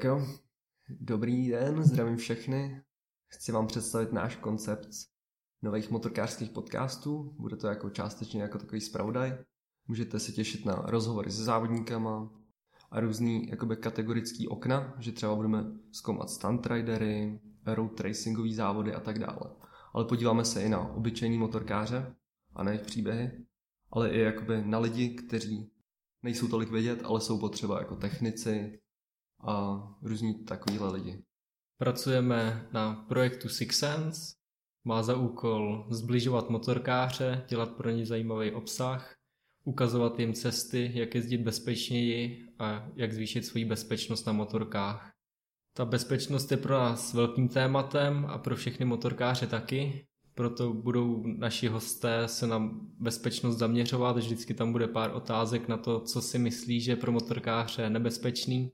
Tak jo, dobrý den, zdravím všechny. Chci vám představit náš koncept nových motorkářských podcastů. Bude to jako částečně jako takový spravodaj. Můžete se těšit na rozhovory se závodníkama a různý jakoby kategorický okna, že třeba budeme zkoumat stunt ridery, road racingové závody a tak dále. Ale podíváme se i na obyčejní motorkáře a na jejich příběhy, ale i jakoby na lidi, kteří nejsou tolik vědět, ale jsou potřeba jako technici, a různí takovýhle lidi. Pracujeme na projektu Six Sense, má za úkol zbližovat motorkáře, dělat pro ně zajímavý obsah, ukazovat jim cesty, jak jezdit bezpečněji a jak zvýšit svoji bezpečnost na motorkách. Ta bezpečnost je pro nás velkým tématem a pro všechny motorkáře taky, proto budou naši hosté se na bezpečnost zaměřovat, vždycky tam bude pár otázek na to, co si myslí, že je pro motorkáře nebezpečný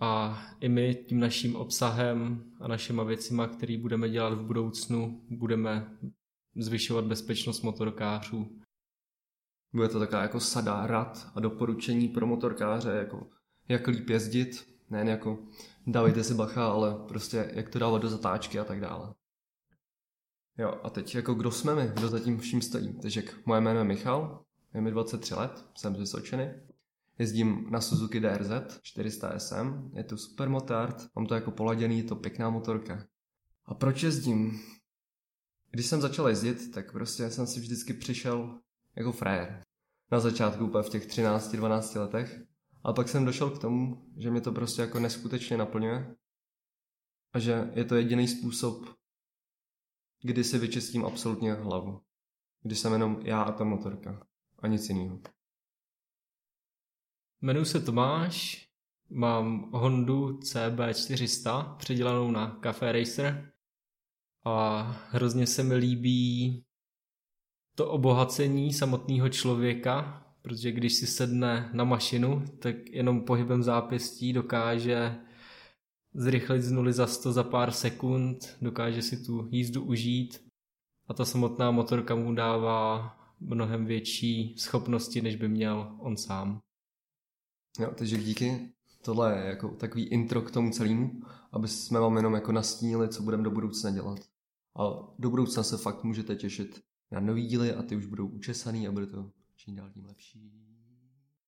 a i my tím naším obsahem a našima věcima, které budeme dělat v budoucnu, budeme zvyšovat bezpečnost motorkářů. Bude to taková jako sada rad a doporučení pro motorkáře, jako jak líp jezdit, nejen jako dávejte si bacha, ale prostě jak to dávat do zatáčky a tak dále. Jo, a teď jako kdo jsme my, kdo za tím vším stojí. Takže moje jméno je Michal, je mi 23 let, jsem z Vysočiny Jezdím na Suzuki DRZ 400 SM, je to super motard, mám to jako poladěný, je to pěkná motorka. A proč jezdím? Když jsem začal jezdit, tak prostě jsem si vždycky přišel jako frajer. Na začátku úplně v těch 13-12 letech. Ale pak jsem došel k tomu, že mě to prostě jako neskutečně naplňuje. A že je to jediný způsob, kdy si vyčistím absolutně hlavu. Když jsem jenom já a ta motorka. A nic jiného. Jmenuji se Tomáš, mám Hondu CB400 předělanou na Café Racer a hrozně se mi líbí to obohacení samotného člověka, protože když si sedne na mašinu, tak jenom pohybem zápěstí dokáže zrychlit z nuly za 100 za pár sekund, dokáže si tu jízdu užít a ta samotná motorka mu dává mnohem větší schopnosti, než by měl on sám. Jo, takže díky. Tohle je jako takový intro k tomu celému, aby jsme vám jenom jako nastínili, co budeme do budoucna dělat. A do budoucna se fakt můžete těšit na nový díly a ty už budou učesaný a bude to čím dál tím lepší.